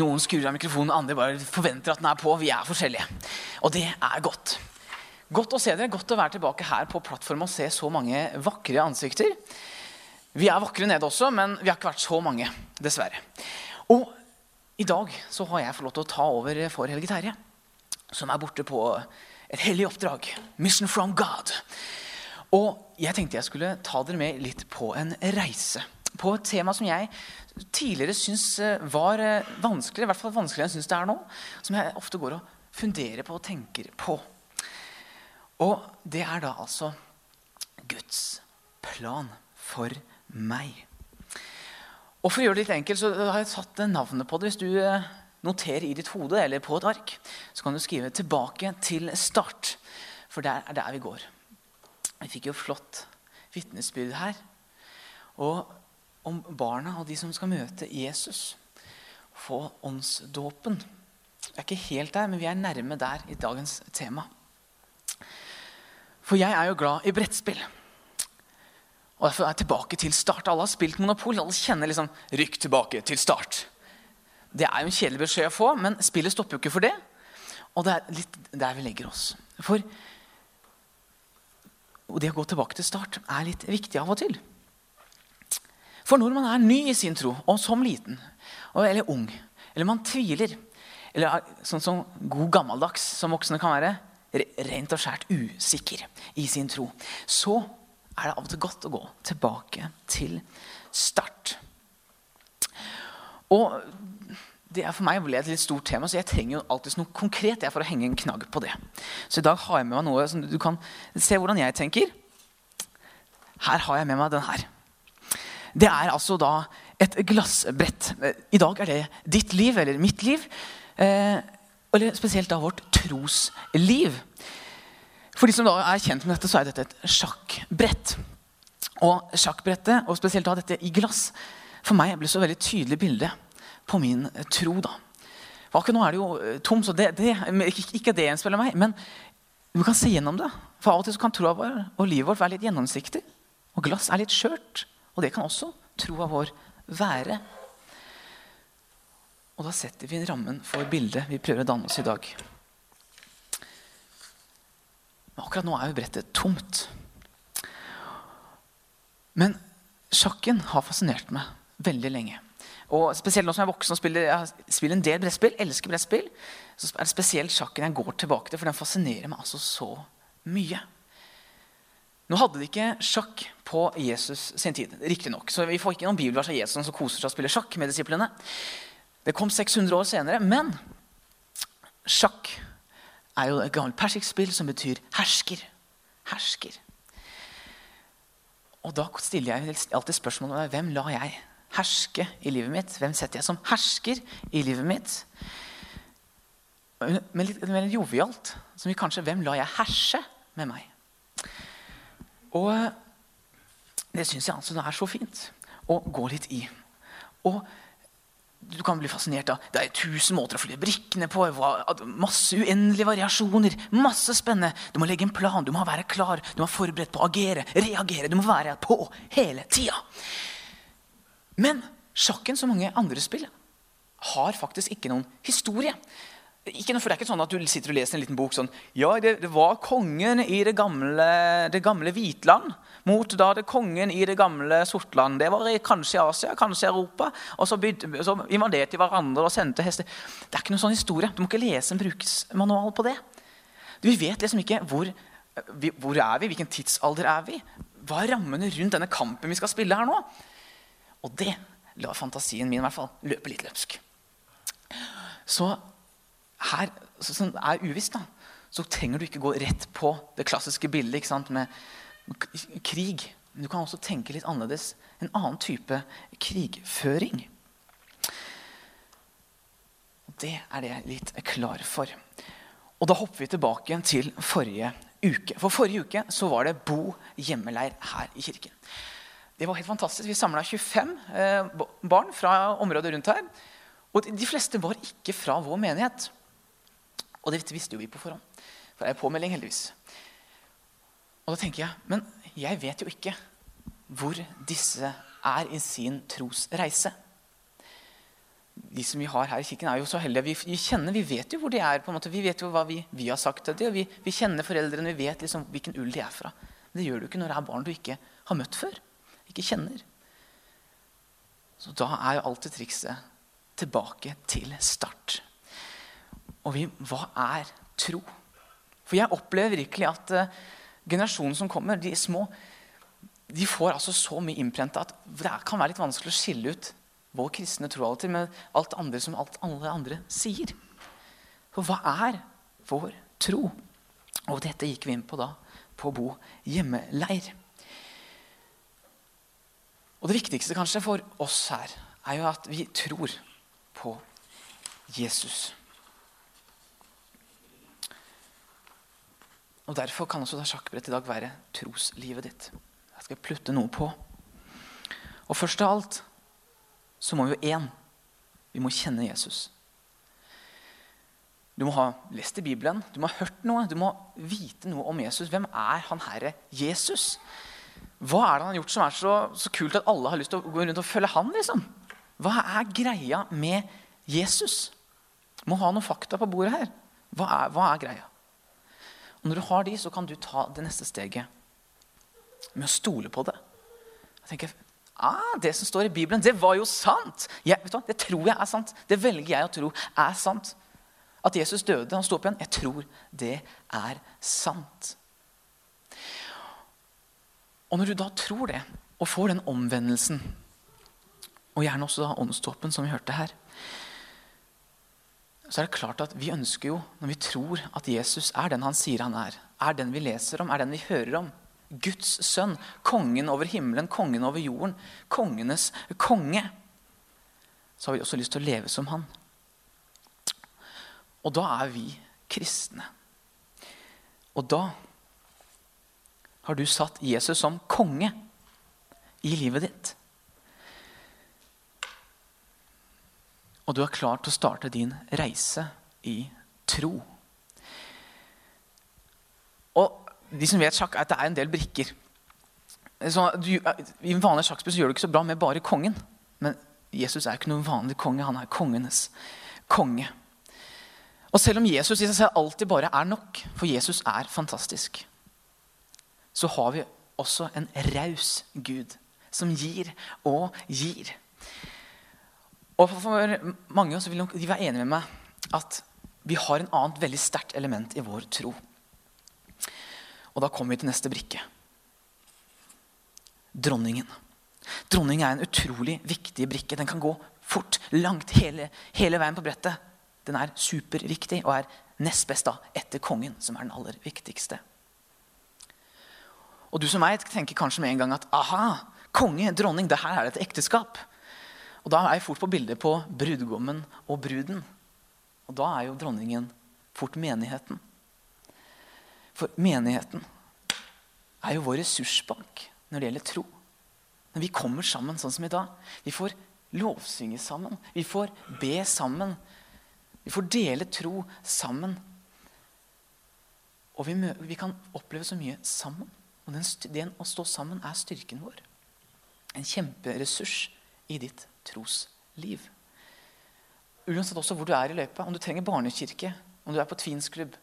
Noen skrur av mikrofonen, andre bare forventer at den er på. Vi er forskjellige. Og det er godt. Godt å se dere. Godt å være tilbake her på plattformen og se så mange vakre ansikter. Vi er vakre nede også, men vi har ikke vært så mange, dessverre. Og i dag så har jeg fått lov til å ta over for Helge Terje, som er borte på et hellig oppdrag. Mission from God. Og jeg tenkte jeg skulle ta dere med litt på en reise. På et tema som jeg tidligere syns eh, var eh, vanskelig, i hvert fall vanskeligere enn jeg syns det er nå. Som jeg ofte går og funderer på og tenker på. Og det er da altså Guds plan for meg. Og For å gjøre det litt enkelt så har jeg satt navnet på det. Hvis du eh, noterer i ditt hode eller på et ark, så kan du skrive 'tilbake til start'. For der er der vi går. Vi fikk jo flott vitnesbyrd her. Og om barna og de som skal møte Jesus. Få åndsdåpen. Vi er ikke helt der, men vi er nærme der i dagens tema. For jeg er jo glad i brettspill. Og Derfor er jeg tilbake til start. Alle har spilt Monopol. Alle kjenner liksom 'rykk tilbake til start'. Det er jo en kjedelig beskjed å få, men spillet stopper jo ikke for det. Og det er litt der vi legger oss. For det å gå tilbake til start er litt viktig av og til. For når man er ny i sin tro, og som liten, eller ung, eller man tviler, eller er sånn som god gammeldags som voksne kan være, rent og skjært usikker i sin tro, så er det av og til godt å gå tilbake til start. Og det er for meg ble et litt stort tema, så jeg trenger jo alltid noe konkret for å henge en knagg på det. Så i dag har jeg med meg noe som du kan se hvordan jeg tenker. Her har jeg med meg den her. Det er altså da et glassbrett. I dag er det ditt liv, eller mitt liv. Eh, eller spesielt da vårt trosliv. For de som da er kjent med dette, så er dette et sjakkbrett. Og sjakkbrettet, og spesielt da dette i glass, for meg ble så veldig tydelig bilde på min tro. da. For akkurat nå er det jo eh, tom, så det, det, ikke det gjenspeiler meg. Men du kan se gjennom det. For av og til kan troa vår og livet vårt være litt gjennomsiktig. Og glass er litt skjørt. Og det kan også troa vår være. Og da setter vi rammen for bildet vi prøver å danne oss i dag. Men akkurat nå er jo brettet tomt. Men sjakken har fascinert meg veldig lenge. Og Spesielt nå som jeg er voksen og spiller, jeg spiller en del brettspill, elsker brettspill, så er det spesielt sjakken jeg går tilbake til, for den fascinerer meg altså så mye. Nå hadde de ikke sjakk på Jesus sin tid, riktignok. Så vi får ikke noen bibelvers av Jesus som koser seg og spiller sjakk med disiplene. Det kom 600 år senere. Men sjakk er jo et gammelt persisk spill som betyr hersker. Hersker. Og da stiller jeg alltid spørsmålet hvem lar jeg herske i livet mitt? Hvem setter jeg som hersker i livet mitt? Men litt mer jovialt. Som kanskje Hvem lar jeg herse med meg? Og det syns jeg altså er så fint å gå litt i. Og du kan bli fascinert av Det er tusen måter å flytte brikkene på. Masse uendelige variasjoner. Masse spennende. Du må legge en plan, du må være klar, du må være forberedt på å agere, reagere. Du må være på hele tida. Men sjakken, som mange andre spill, har faktisk ikke noen historie. Ikke, for Det er ikke sånn at du sitter og leser en liten bok sånn Ja, det, det var kongen i det gamle, det gamle Hvitland mot da det kongen i det gamle Sortland. Det var kanskje i Asia, kanskje i Europa. Og så, byd, så invaderte de hverandre og sendte hester. Det er ikke noen sånn historie. Du må ikke lese en bruksmanual på det. Vi vet liksom ikke hvor, hvor er vi, hvilken tidsalder er vi? Hva er rammene rundt denne kampen vi skal spille her nå? Og det lar fantasien min i hvert fall løpe litt løpsk. Så her, som er uvisst, da, så trenger du ikke gå rett på det klassiske bildet med krig. Men du kan også tenke litt annerledes. En annen type krigføring. Det er det jeg er litt klar for. Og Da hopper vi tilbake til forrige uke. For Forrige uke så var det bo hjemmeleir her i kirken. Det var helt fantastisk. Vi samla 25 eh, barn fra området rundt her. Og de fleste var ikke fra vår menighet. Og det visste jo vi på forhånd. For det er påmelding, heldigvis. Og da tenker jeg men jeg vet jo ikke hvor disse er i sin trosreise. de som vi har her i kirken, er jo så heldige. Vi, vi kjenner, vi vet jo hvor de er. på en måte. Vi vet jo hva vi, vi har sagt til dem. Vi, vi kjenner foreldrene, vi vet liksom hvilken ull de er fra. Men det gjør du ikke når det er barn du ikke har møtt før. Ikke kjenner. Så da er jo alltid trikset tilbake til start. Og vi, hva er tro? For jeg opplever virkelig at uh, generasjonen som kommer, de små, de får altså så mye innprenta at det kan være litt vanskelig å skille ut vår kristne tro alltid med alt andre som alt alle andre sier. For hva er vår tro? Og dette gikk vi inn på da på Bo hjemmeleir. Og det viktigste kanskje for oss her er jo at vi tror på Jesus. Og Derfor kan også sjakkbrett i dag være troslivet ditt. Jeg skal plutte noe på. Og først av alt så må vi jo én vi må kjenne Jesus. Du må ha lest i Bibelen, du må ha hørt noe, du må vite noe om Jesus. Hvem er han herre Jesus? Hva er det han har gjort som er så, så, kult at alle har lyst til å gå rundt og følge han? liksom? Hva er greia med Jesus? Må ha noen fakta på bordet her. Hva er, hva er greia? Og Når du har de, så kan du ta det neste steget med å stole på det. Jeg tenker, ah, Det som står i Bibelen, det var jo sant! Jeg, det tror jeg er sant. Det velger jeg å tro er sant. At Jesus døde og sto opp igjen, jeg tror det er sant. Og når du da tror det, og får den omvendelsen, og gjerne også da åndsdåpen, som vi hørte her, så er det klart at vi ønsker jo, når vi tror at Jesus er den han sier han er, er den vi leser om, er den vi hører om, Guds sønn, kongen over himmelen, kongen over jorden, kongenes konge, så har vi også lyst til å leve som han. Og da er vi kristne. Og da har du satt Jesus som konge i livet ditt. Og du er klar til å starte din reise i tro. Og de som vet sjakk, er at det er en del brikker. Så du, I en vanlig sjakkspill gjør du ikke så bra med bare kongen. Men Jesus er ikke noen vanlig konge. Han er kongenes konge. Og selv om Jesus i seg selv alltid bare er nok, for Jesus er fantastisk, så har vi også en raus Gud som gir og gir. Og for mange så vil de være enige med meg at vi har en annet veldig sterkt element i vår tro. Og da kommer vi til neste brikke. Dronningen. Dronning er en utrolig viktig brikke. Den kan gå fort, langt, hele, hele veien på brettet. Den er superviktig og er nest best da, etter kongen, som er den aller viktigste. Og du som meg tenker kanskje med en gang at aha, konge, dronning, det her er et ekteskap. Og Da er jeg fort på bildet på brudgommen og bruden. Og da er jo dronningen fort menigheten. For menigheten er jo vår ressursbank når det gjelder tro. Når vi kommer sammen sånn som i dag. Vi får lovsynge sammen. Vi får be sammen. Vi får dele tro sammen. Og vi, vi kan oppleve så mye sammen. Og den, det å stå sammen er styrken vår. En kjemperessurs i ditt trosliv. Uansett også hvor du er i løypa, om du trenger barnekirke, om du er på tvinsklubb,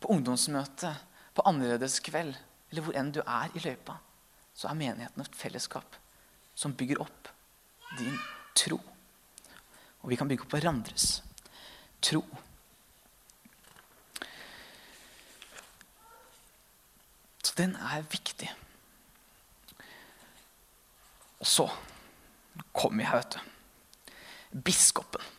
på ungdomsmøte, på annerledeskveld, eller hvor enn du er i løypa, så er menigheten et fellesskap som bygger opp din tro. Og vi kan bygge opp hverandres tro. Så den er viktig. Og så kom jeg, vet du. Biskopen.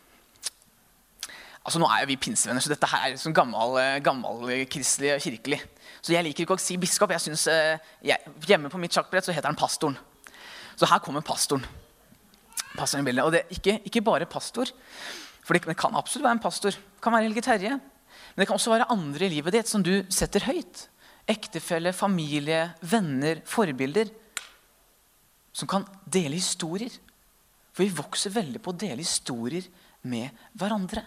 Altså Nå er jo vi pinsevenner, så dette her er liksom gammel, eh, gammel kristelig kirkelig. Så jeg liker ikke å si biskop. jeg synes, eh, jeg, Hjemme på mitt sjakkbrett så heter han pastoren. Så her kommer pastoren. pastoren i bildet. Og det er ikke, ikke bare pastor. For det kan absolutt være en pastor. Det kan være Helge Terje. Men det kan også være andre i livet ditt som du setter høyt. Ektefelle, familie, venner, forbilder. Som kan dele historier. For vi vokser veldig på å dele historier med hverandre.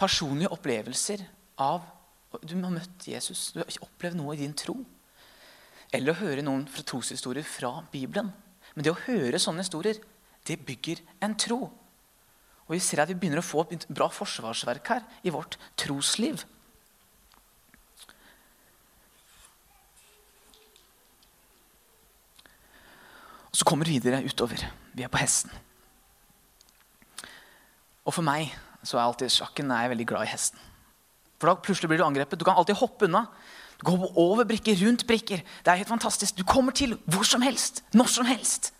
Personlige opplevelser av Du har møtt Jesus, du har opplevd noe i din tro. Eller å høre noen fra troshistorier fra Bibelen. Men det å høre sånne historier, det bygger en tro. Og vi ser at vi begynner å få et bra forsvarsverk her i vårt trosliv. Kommer videre utover. Vi er på hesten. Og for meg så er alltid sjakken er jeg veldig glad i hesten. For da plutselig blir du angrepet. Du kan alltid hoppe unna. Går over brikker, rundt brikker. Det er helt fantastisk. Du kommer til hvor som helst. Når som helst.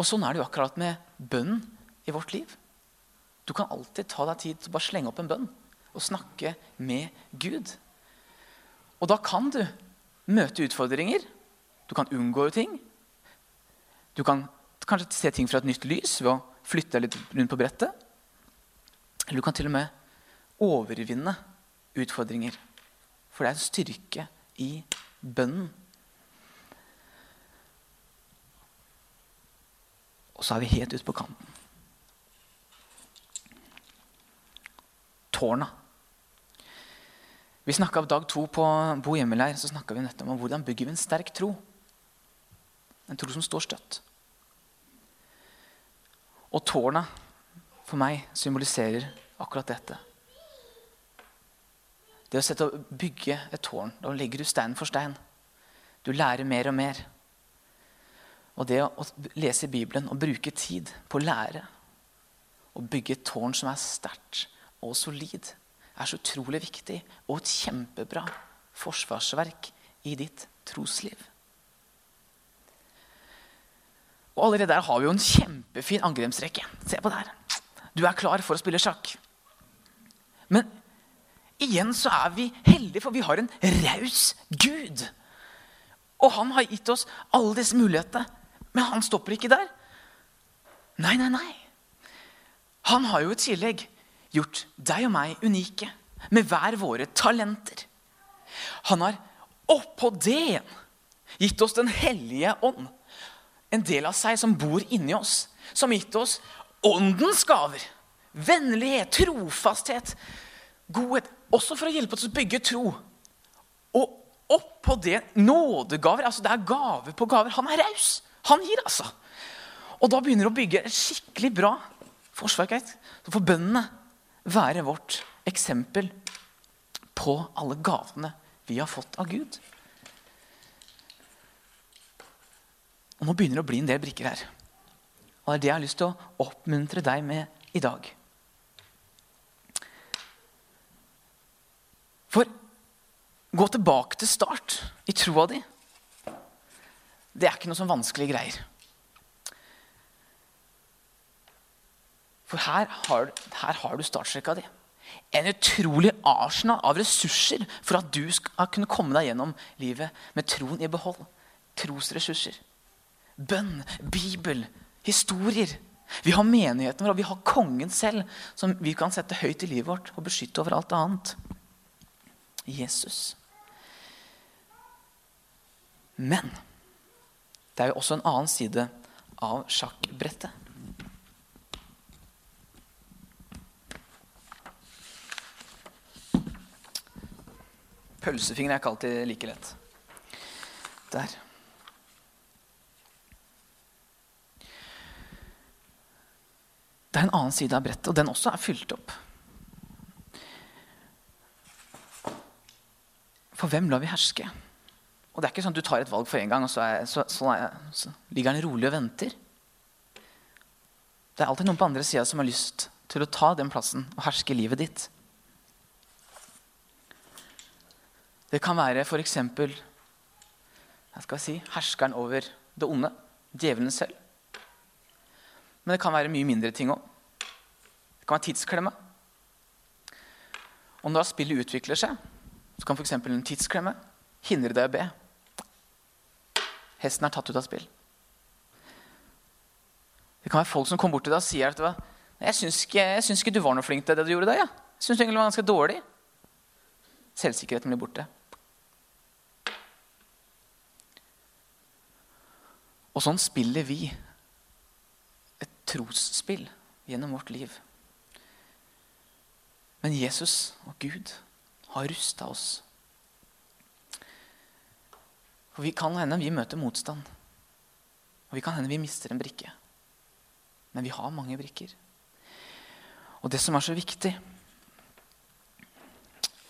Og sånn er det jo akkurat med bønnen i vårt liv. Du kan alltid ta deg tid til å bare slenge opp en bønn og snakke med Gud. Og da kan du møte utfordringer. Du kan unngå ting. Du kan kanskje se ting fra et nytt lys ved å flytte deg litt rundt på brettet. Eller du kan til og med overvinne utfordringer. For det er en styrke i bønnen. Og så er vi helt ute på kanten. Tårna. Vi snakka dag to på Bo hjemmeleir så vi nettopp om hvordan bygger vi en sterk tro. En tro som står støtt. Og tårna for meg symboliserer akkurat dette. Det å sette bygge et tårn, da legger du stein for stein. Du lærer mer og mer. Og det å lese Bibelen og bruke tid på å lære og bygge et tårn som er sterkt og solid, er så utrolig viktig og et kjempebra forsvarsverk i ditt trosliv. Og allerede der har vi jo en kjempefin angrepsrekke. Se på det her. Du er klar for å spille sjakk. Men igjen så er vi heldige, for vi har en raus Gud. Og han har gitt oss alle disse mulighetene. Men han stopper ikke der. Nei, nei, nei. Han har jo i tillegg gjort deg og meg unike med hver våre talenter. Han har oppå det igjen gitt oss Den hellige ånd. En del av seg som bor inni oss. Som gitt oss åndens gaver. Vennlighet, trofasthet, godhet. Også for å hjelpe oss å bygge tro. Og oppå det nådegaver. altså Det er gaver på gaver. Han er raus. Han gir, altså. Og da begynner du å bygge et skikkelig bra forsvar. Så får bøndene være vårt eksempel på alle gavene vi har fått av Gud. Og Nå begynner det å bli en del brikker her. Og Det er det jeg har lyst til å oppmuntre deg med i dag. For gå tilbake til start i troa di. Det er ikke noe sånn vanskelige greier. For her har, her har du startstrekka di. En utrolig arsenal av ressurser for at du skal kunne komme deg gjennom livet med troen i behold. Trosressurser. Bønn, Bibel, historier. Vi har menigheten vår, og vi har kongen selv, som vi kan sette høyt i livet vårt og beskytte over alt annet. Jesus. Men det er jo også en annen side av sjakkbrettet. Pølsefingre er ikke alltid like lett. Der. Det er en annen side av brettet, og den også er fylt opp. For hvem lar vi herske? Og Det er ikke sånn at du tar et valg for én gang, og så, er, så, så, er, så, ligger den rolig og venter. Det er alltid noen på andre sida som har lyst til å ta den plassen og herske livet ditt. Det kan være f.eks. Si, herskeren over det onde. Djevelen selv. Men det kan være mye mindre ting òg. Det kan være tidsklemme. Og når spillet utvikler seg, så kan f.eks. en tidsklemme hindre deg å be. Hesten er tatt ut av spill. Det kan være folk som kommer bort til deg og sier at jeg syns ikke, ikke, du var noe flink til det du gjorde der. Ja. Jeg syns egentlig du var ganske dårlig. Selvsikkerheten blir borte. Og sånn spiller vi trosspill gjennom vårt liv. Men Jesus og Gud har rusta oss. For vi kan hende vi møter motstand. Og vi kan hende vi mister en brikke. Men vi har mange brikker. Og det som er så viktig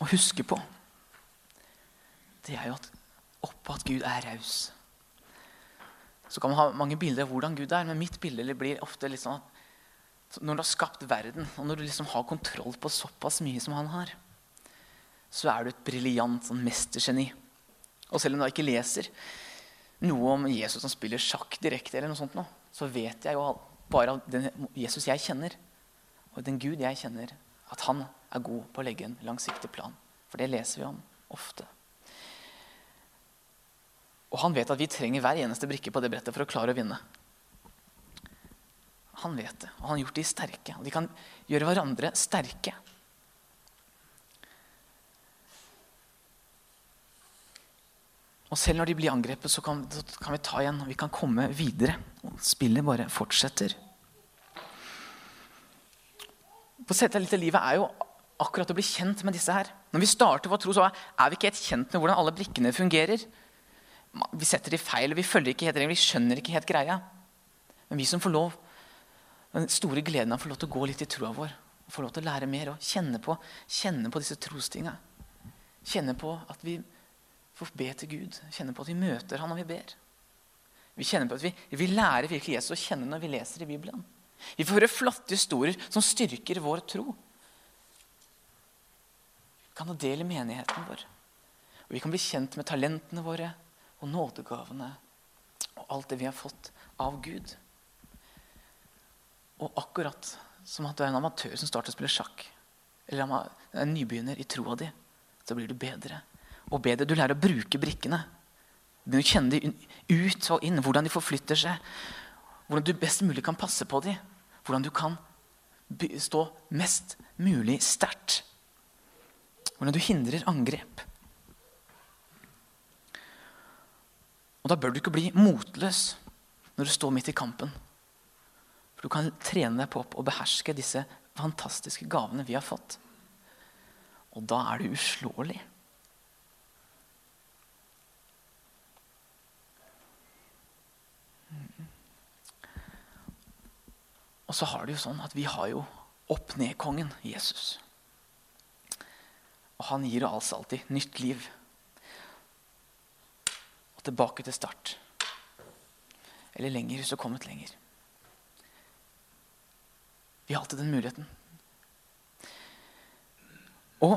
å huske på, det er jo at oppå at Gud er raus. Så kan man ha mange bilder av hvordan Gud er, men mitt bilde blir ofte litt sånn at når du har skapt verden, og når du liksom har kontroll på såpass mye som han har, så er du et briljant sånn mestergeni. Og selv om du ikke leser noe om Jesus som spiller sjakk direkte, eller noe sånt nå, så vet jeg jo bare av den Jesus jeg kjenner, og den Gud jeg kjenner, at han er god på å legge en langsiktig plan. For det leser vi om ofte. Og han vet at vi trenger hver eneste brikke på det brettet for å klare å vinne. Han vet det, og han har gjort de sterke. Og de kan gjøre hverandre sterke. Og selv når de blir angrepet, så kan, så kan vi ta igjen og vi kan komme videre. Og spillet bare fortsetter. På sette litt av livet er jo akkurat å bli kjent med disse her. Når vi starter vår tro, så er vi ikke helt kjent med hvordan alle brikkene fungerer. Vi setter de feil, vi følger ikke helt regler, vi skjønner ikke helt greia. Men vi som får lov, den store gleden av å få lov til å gå litt i troa vår, få lov til å lære mer og kjenne på, kjenne på disse trostinga. Kjenne på at vi får be til Gud. Kjenne på at vi møter Han når vi ber. Vi kjenner på at vi, vi lærer virkelig Jesus å kjenne når vi leser i Bibelen. Vi får høre flotte historier som styrker vår tro. Vi kan ha del i menigheten vår. Og vi kan bli kjent med talentene våre og nådegavene og alt det vi har fått av Gud. Og akkurat som at du er en amatør som starter å spille sjakk, eller en nybegynner i troa di, så blir du bedre og bedre. Du lærer å bruke brikkene. Du begynner å kjenne dem ut og inn, hvordan de forflytter seg. Hvordan du best mulig kan passe på dem. Hvordan du kan stå mest mulig sterkt. Hvordan du hindrer angrep. Og Da bør du ikke bli motløs når du står midt i kampen. For Du kan trene deg på å beherske disse fantastiske gavene vi har fått. Og da er du uslåelig. Og så har det jo sånn at vi har jo opp-ned-kongen Jesus. Og han gir oss alltid nytt liv. Og tilbake til start. Eller lenger, hvis du har kommet lenger. Vi har alltid den muligheten. Og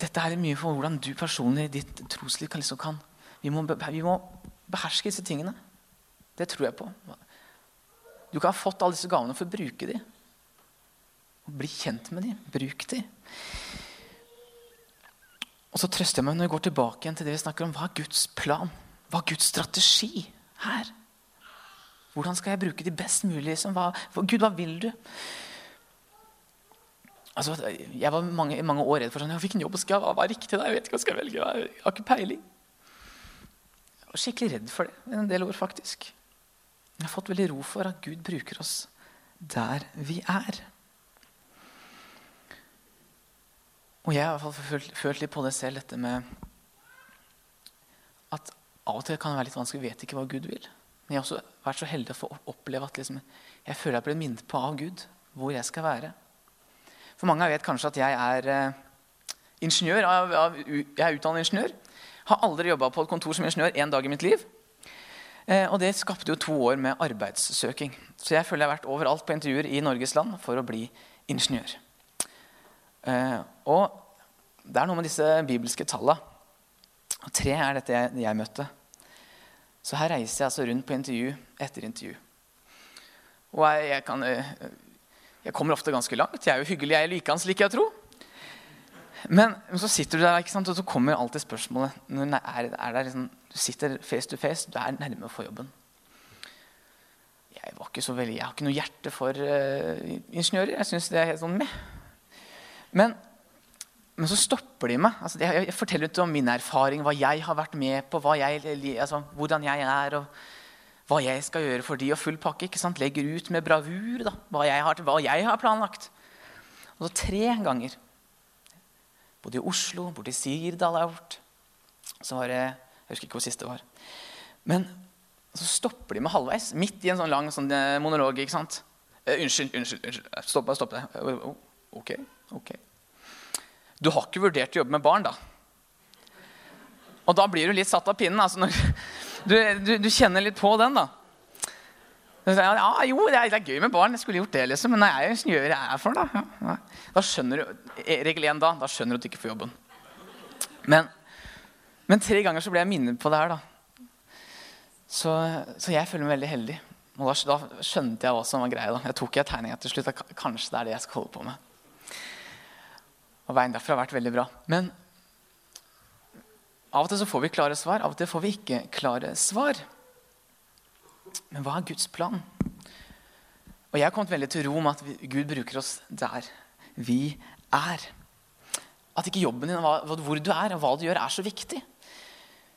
dette er mye for hvordan du personlig i ditt trosliv kan, liksom kan vi, må, vi må beherske disse tingene. Det tror jeg på. Du kan ha fått alle disse gavene for å bruke dem. Bli kjent med dem. Bruk dem. Og så trøster jeg meg når jeg går tilbake igjen til det vi snakker om. Hva er Guds plan? Hva er Guds strategi her? Hvordan skal jeg bruke de best mulig? Liksom? Hva, Gud, hva vil du? Altså, jeg var mange, mange år redd for sånn, hvilken jobb skal jeg? Hva er riktig? Jeg vet ikke hva skal jeg velge. Jeg har ikke peiling. Jeg var skikkelig redd for det en del år, faktisk. Jeg har fått veldig ro for at Gud bruker oss der vi er. Og jeg har i hvert fall følt, følt litt på det selv, dette med at av og til kan det være litt vanskelig. Jeg vet ikke hva Gud vil. Men jeg har også vært så heldig å få oppleve at liksom, jeg føler jeg blir minnet på av Gud hvor jeg skal være. For mange vet kanskje at jeg er eh, ingeniør. Jeg er utdannet ingeniør. Har aldri jobba på et kontor som ingeniør én dag i mitt liv. Eh, og det skapte jo to år med arbeidssøking. Så jeg føler jeg har vært overalt på intervjuer i Norges land for å bli ingeniør. Eh, og det er noe med disse bibelske tallene. Og tre er dette jeg, jeg møtte. Så her reiser jeg altså rundt på intervju etter intervju. Og jeg, jeg, kan, eh, jeg kommer ofte ganske langt. Jeg er jo hyggelig, jeg er han liker jeg å tro. Men så sitter du der, ikke sant? og så kommer alltid spørsmålet når er, er liksom, Du sitter face to face, du er nærme få jobben. Jeg, var ikke så veldig, jeg har ikke noe hjerte for uh, ingeniører. Jeg syns det er helt sånn med. Men, men så stopper de meg. Altså, jeg, jeg, forteller ut om min erfaring, hva jeg har vært med på, jeg, altså, hvordan jeg er. og hva jeg skal gjøre for de, og full pakke. ikke sant? Legger ut med bravur da, hva jeg har, hva jeg har planlagt. Og så tre ganger både i Oslo, borte i Sirdal har jeg vært. Så var det, Jeg husker ikke hvor siste var. Men så stopper de meg halvveis, midt i en sånn lang sånn eh, monolog. ikke sant? Eh, unnskyld, unnskyld. unnskyld. Stopp, stopp det. Eh, ok, ok. Du har ikke vurdert å jobbe med barn, da? Og da blir du litt satt av pinnen. Altså når, du, du, du, kjenner litt på den, da. Ja, jo, det er, det er, gøy med barn. Jeg skulle gjort det, liksom. Men nei, jeg gjør jeg er for, da. Ja, da skjønner du, eh, Regel 1 da, da skjønner du at du ikke får jobben. Men, men tre ganger så ble jeg minnet på det her, da. Så, så jeg føler meg veldig heldig. Og da, da, skjønte jeg hva som var greia. da. Jeg tok jeg tegninga til slutt. Kanskje det er det jeg skal holde på med. Og Veien derfra har vært veldig bra. Men av og til så får vi klare svar, av og til får vi ikke klare svar. Men hva er Guds plan? Og Jeg har kommet veldig til ro med at Gud bruker oss der vi er. At ikke jobben din, hvor du er og hva du gjør, er så viktig.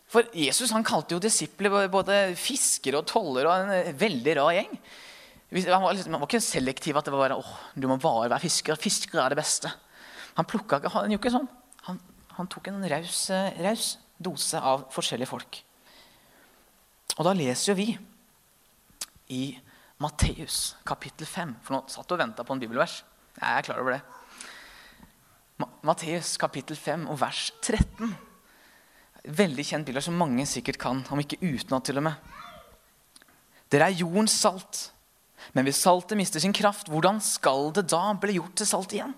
For Jesus han kalte jo disipler både fiskere og tollere og en veldig rar gjeng. Han var, liksom, han var ikke selektiv at det var bare, åh, du må bare være fisker. Fiskere er det beste. Han plukka ikke, han gjorde ikke sånn. Han, han tok en raus, raus dose av forskjellige folk. Og da leser jo vi i Matteus kapittel 5. For nå satt du og venta på en bibelvers. Jeg er klar over det. Matteus kapittel 5 og vers 13. Veldig kjent bilder som mange sikkert kan, om ikke utenat til og med. Dere er jordens salt. Men hvis saltet mister sin kraft, hvordan skal det da bli gjort til salt igjen?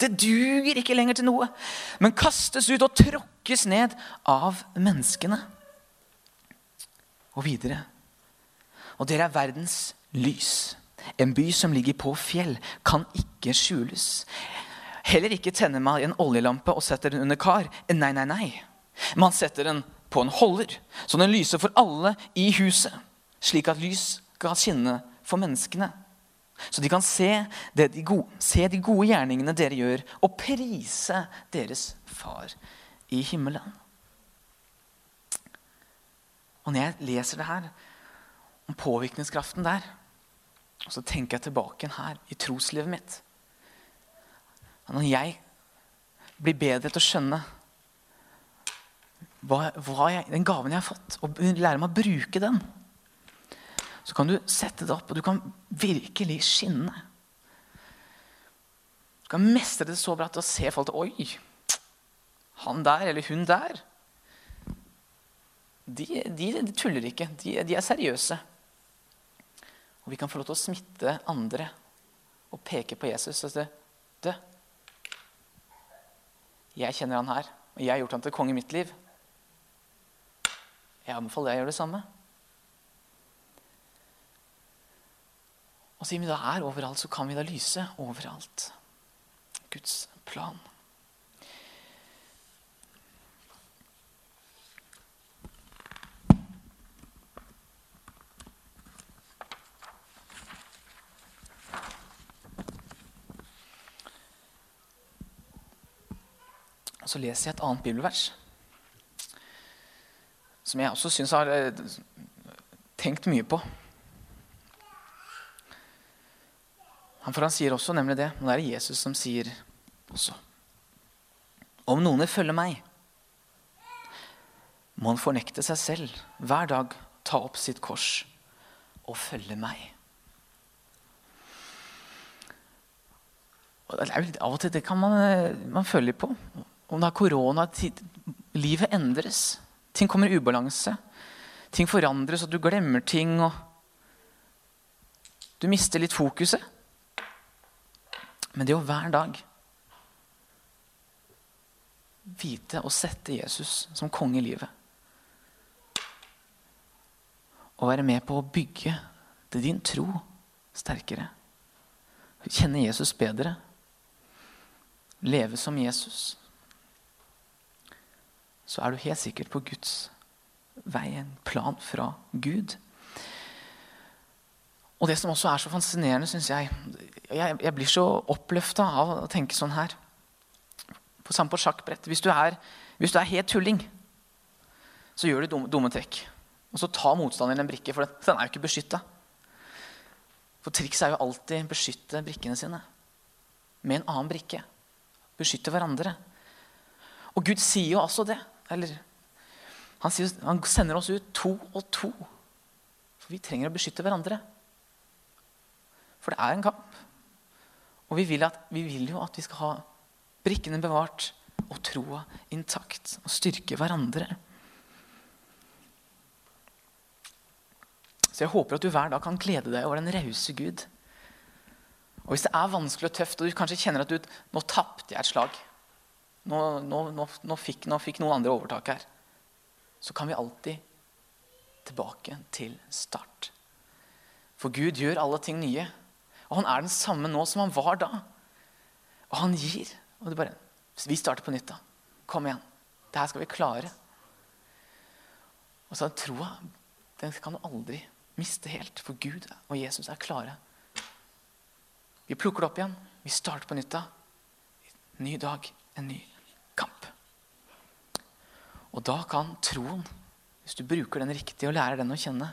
Det duger ikke lenger til noe, men kastes ut og tråkkes ned av menneskene. Og videre. Og dere er verdens lys. En by som ligger på fjell, kan ikke skjules. Heller ikke tenner man en oljelampe og setter den under kar. Nei, nei, nei. Man setter den på en holder, så den lyser for alle i huset, slik at lys skal skinne for menneskene. Så de kan se, de gode, se de gode gjerningene dere gjør, og prise deres far i himmelen. Og når jeg leser det her, om påvirkningskraften der, så tenker jeg tilbake her i troslivet mitt Når jeg blir bedre til å skjønne hva, hva jeg, den gaven jeg har fått, og lære meg å bruke den. Så kan du sette det opp, og du kan virkelig skinne. Du kan mestre det så bra at du ser folk til Oi, han der eller hun der. De, de, de tuller ikke. De, de, er seriøse. Og vi kan få lov til å smitte andre og peke på Jesus og si Du, jeg kjenner han her, og jeg har gjort han til konge i mitt liv. Jeg anbefaler deg å gjøre det samme. Og siden vi da er overalt, så kan vi da lyse overalt. Guds plan. Og så leser jeg et annet bibelvers som jeg også syns har eh, tenkt mye på. For han sier også nemlig det, og det er Jesus som sier også Om noen vil følge meg, må han fornekte seg selv hver dag, ta opp sitt kors og følge meg. Og det er jo litt, av og til det kan man, eh, man føle på. Om det er korona, livet endres. Ting kommer i ubalanse. Ting forandres, og du glemmer ting. og Du mister litt fokuset. Men det å hver dag vite og sette Jesus som konge i livet Og være med på å bygge til din tro sterkere. Kjenne Jesus bedre. Leve som Jesus så er du helt sikkert på Guds vei, en plan fra Gud. Og det som også er så fascinerende, syns jeg jeg, jeg, blir så oppløfta av å tenke sånn her. På samme på sjakkbrett. Hvis du er, hvis du er helt tulling, så gjør du dumme, dumme trekk. Og så tar motstanderen en brikke, for den er jo ikke beskytta. For trikset er jo alltid beskytte brikkene sine med en annen brikke. Beskytte hverandre. Og Gud sier jo også det. Eller han, sier, han sender oss ut to og to. For vi trenger å beskytte hverandre. For det er en kamp. Og vi vil, at, vi vil jo at vi skal ha brikkene bevart og troa intakt og styrke hverandre. Så jeg håper at du hver dag kan glede deg over den rause Gud. Og hvis det er vanskelig og tøft, og du kanskje kjenner at du, nå tapte jeg et slag nå, nå, nå, nå, fikk, nå fikk noen andre overtak her. Så kan vi alltid tilbake til start. For Gud gjør alle ting nye. Og han er den samme nå som han var da. Og han gir. Og det bare, Vi starter på nytt, da. Kom igjen. Det her skal vi klare. Og så troa, den kan du aldri miste helt. For Gud og Jesus er klare. Vi plukker det opp igjen. Vi starter på nytt. da. Ny dag, en ny kamp. Og da kan troen, hvis du bruker den riktig og lærer den å kjenne,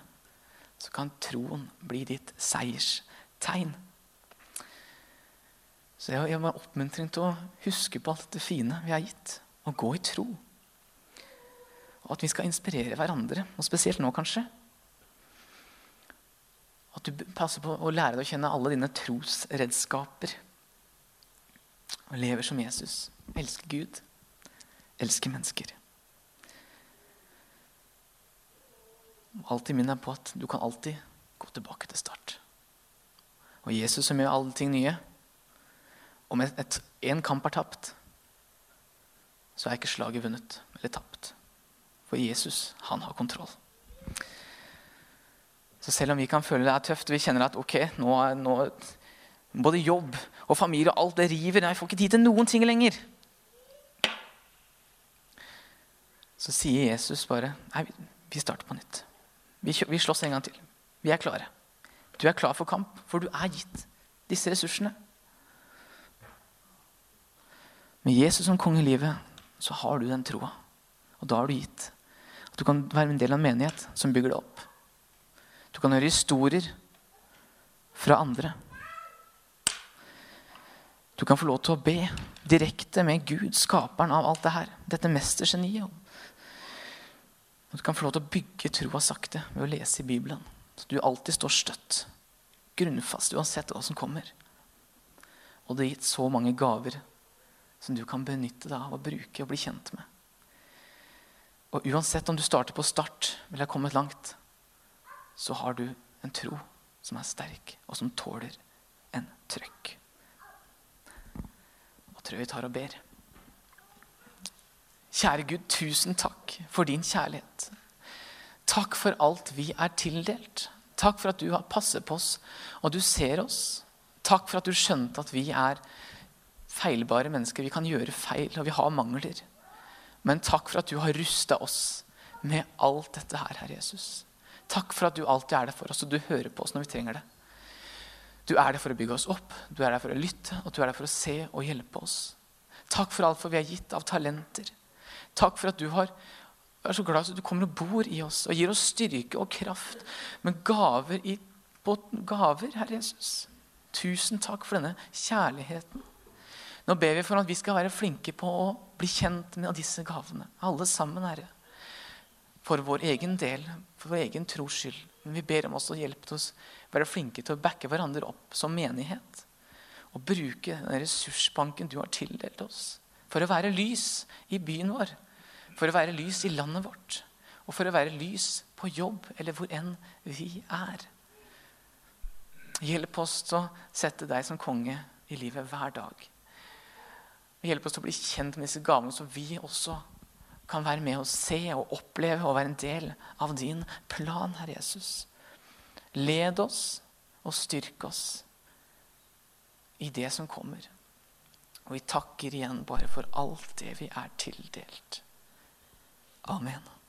så kan troen bli ditt seierstegn. Så jeg har oppmuntring til å huske på alt det fine vi har gitt, og gå i tro. Og at vi skal inspirere hverandre, og spesielt nå kanskje. At du passer på å lære deg å kjenne alle dine trosredskaper. Og lever som Jesus. Elsker Gud. Elsker mennesker. Alltid minn deg på at du kan alltid gå tilbake til start. Og Jesus som gjør alle ting nye. Om én kamp er tapt, så er ikke slaget vunnet eller tapt. For Jesus, han har kontroll. Så selv om vi kan føle det er tøft, vi kjenner at ok, nå, nå både jobb og familie og alt det river Jeg får ikke tid til noen ting lenger. Så sier Jesus bare Nei, vi starter på nytt. Vi, vi slåss en gang til. Vi er klare. Du er klar for kamp, for du er gitt disse ressursene. Med Jesus som konge i livet så har du den troa. Og da har du gitt. At du kan være en del av en menighet som bygger det opp. Du kan høre historier fra andre. Du kan få lov til å be direkte med Gud, skaperen av alt det her. Dette mestergeniet. Og du kan få lov til å bygge troa sakte ved å lese i Bibelen. Så du alltid står støtt, grunnfast, uansett hva som kommer. Og det er gitt så mange gaver som du kan benytte deg av å bruke og bli kjent med. Og uansett om du starter på start eller har kommet langt, så har du en tro som er sterk, og som tåler en trøkk. Og tror vi tar og ber. Kjære Gud, tusen takk for din kjærlighet. Takk for alt vi er tildelt. Takk for at du har passet på oss, og du ser oss. Takk for at du skjønte at vi er feilbare mennesker. Vi kan gjøre feil, og vi har mangler. Men takk for at du har rusta oss med alt dette her, Herre Jesus. Takk for at du alltid er der for oss, og du hører på oss når vi trenger det. Du er der for å bygge oss opp, du er der for å lytte, og du er der for å se og hjelpe oss. Takk for alt for vi er gitt av talenter. Takk for at du har, er så glad at du kommer og bor i oss og gir oss styrke og kraft med gaver i, på gaver, Herre Jesus. Tusen takk for denne kjærligheten. Nå ber vi for at vi skal være flinke på å bli kjent med disse gavene. Alle sammen, Herre for vår egen del, for vår egen tros skyld. Men vi ber om også hjelp hjelpe oss være flinke til å backe hverandre opp som menighet. Og bruke den ressursbanken du har tildelt oss. For å være lys i byen vår. For å være lys i landet vårt. Og for å være lys på jobb eller hvor enn vi er. Hjelp oss til å sette deg som konge i livet hver dag. Hjelp oss til å bli kjent med disse gavene, så vi også kan være med og se og oppleve og være en del av din plan, Herre Jesus. Led oss og styrk oss i det som kommer. Og vi takker igjen bare for alt det vi er tildelt. Amen.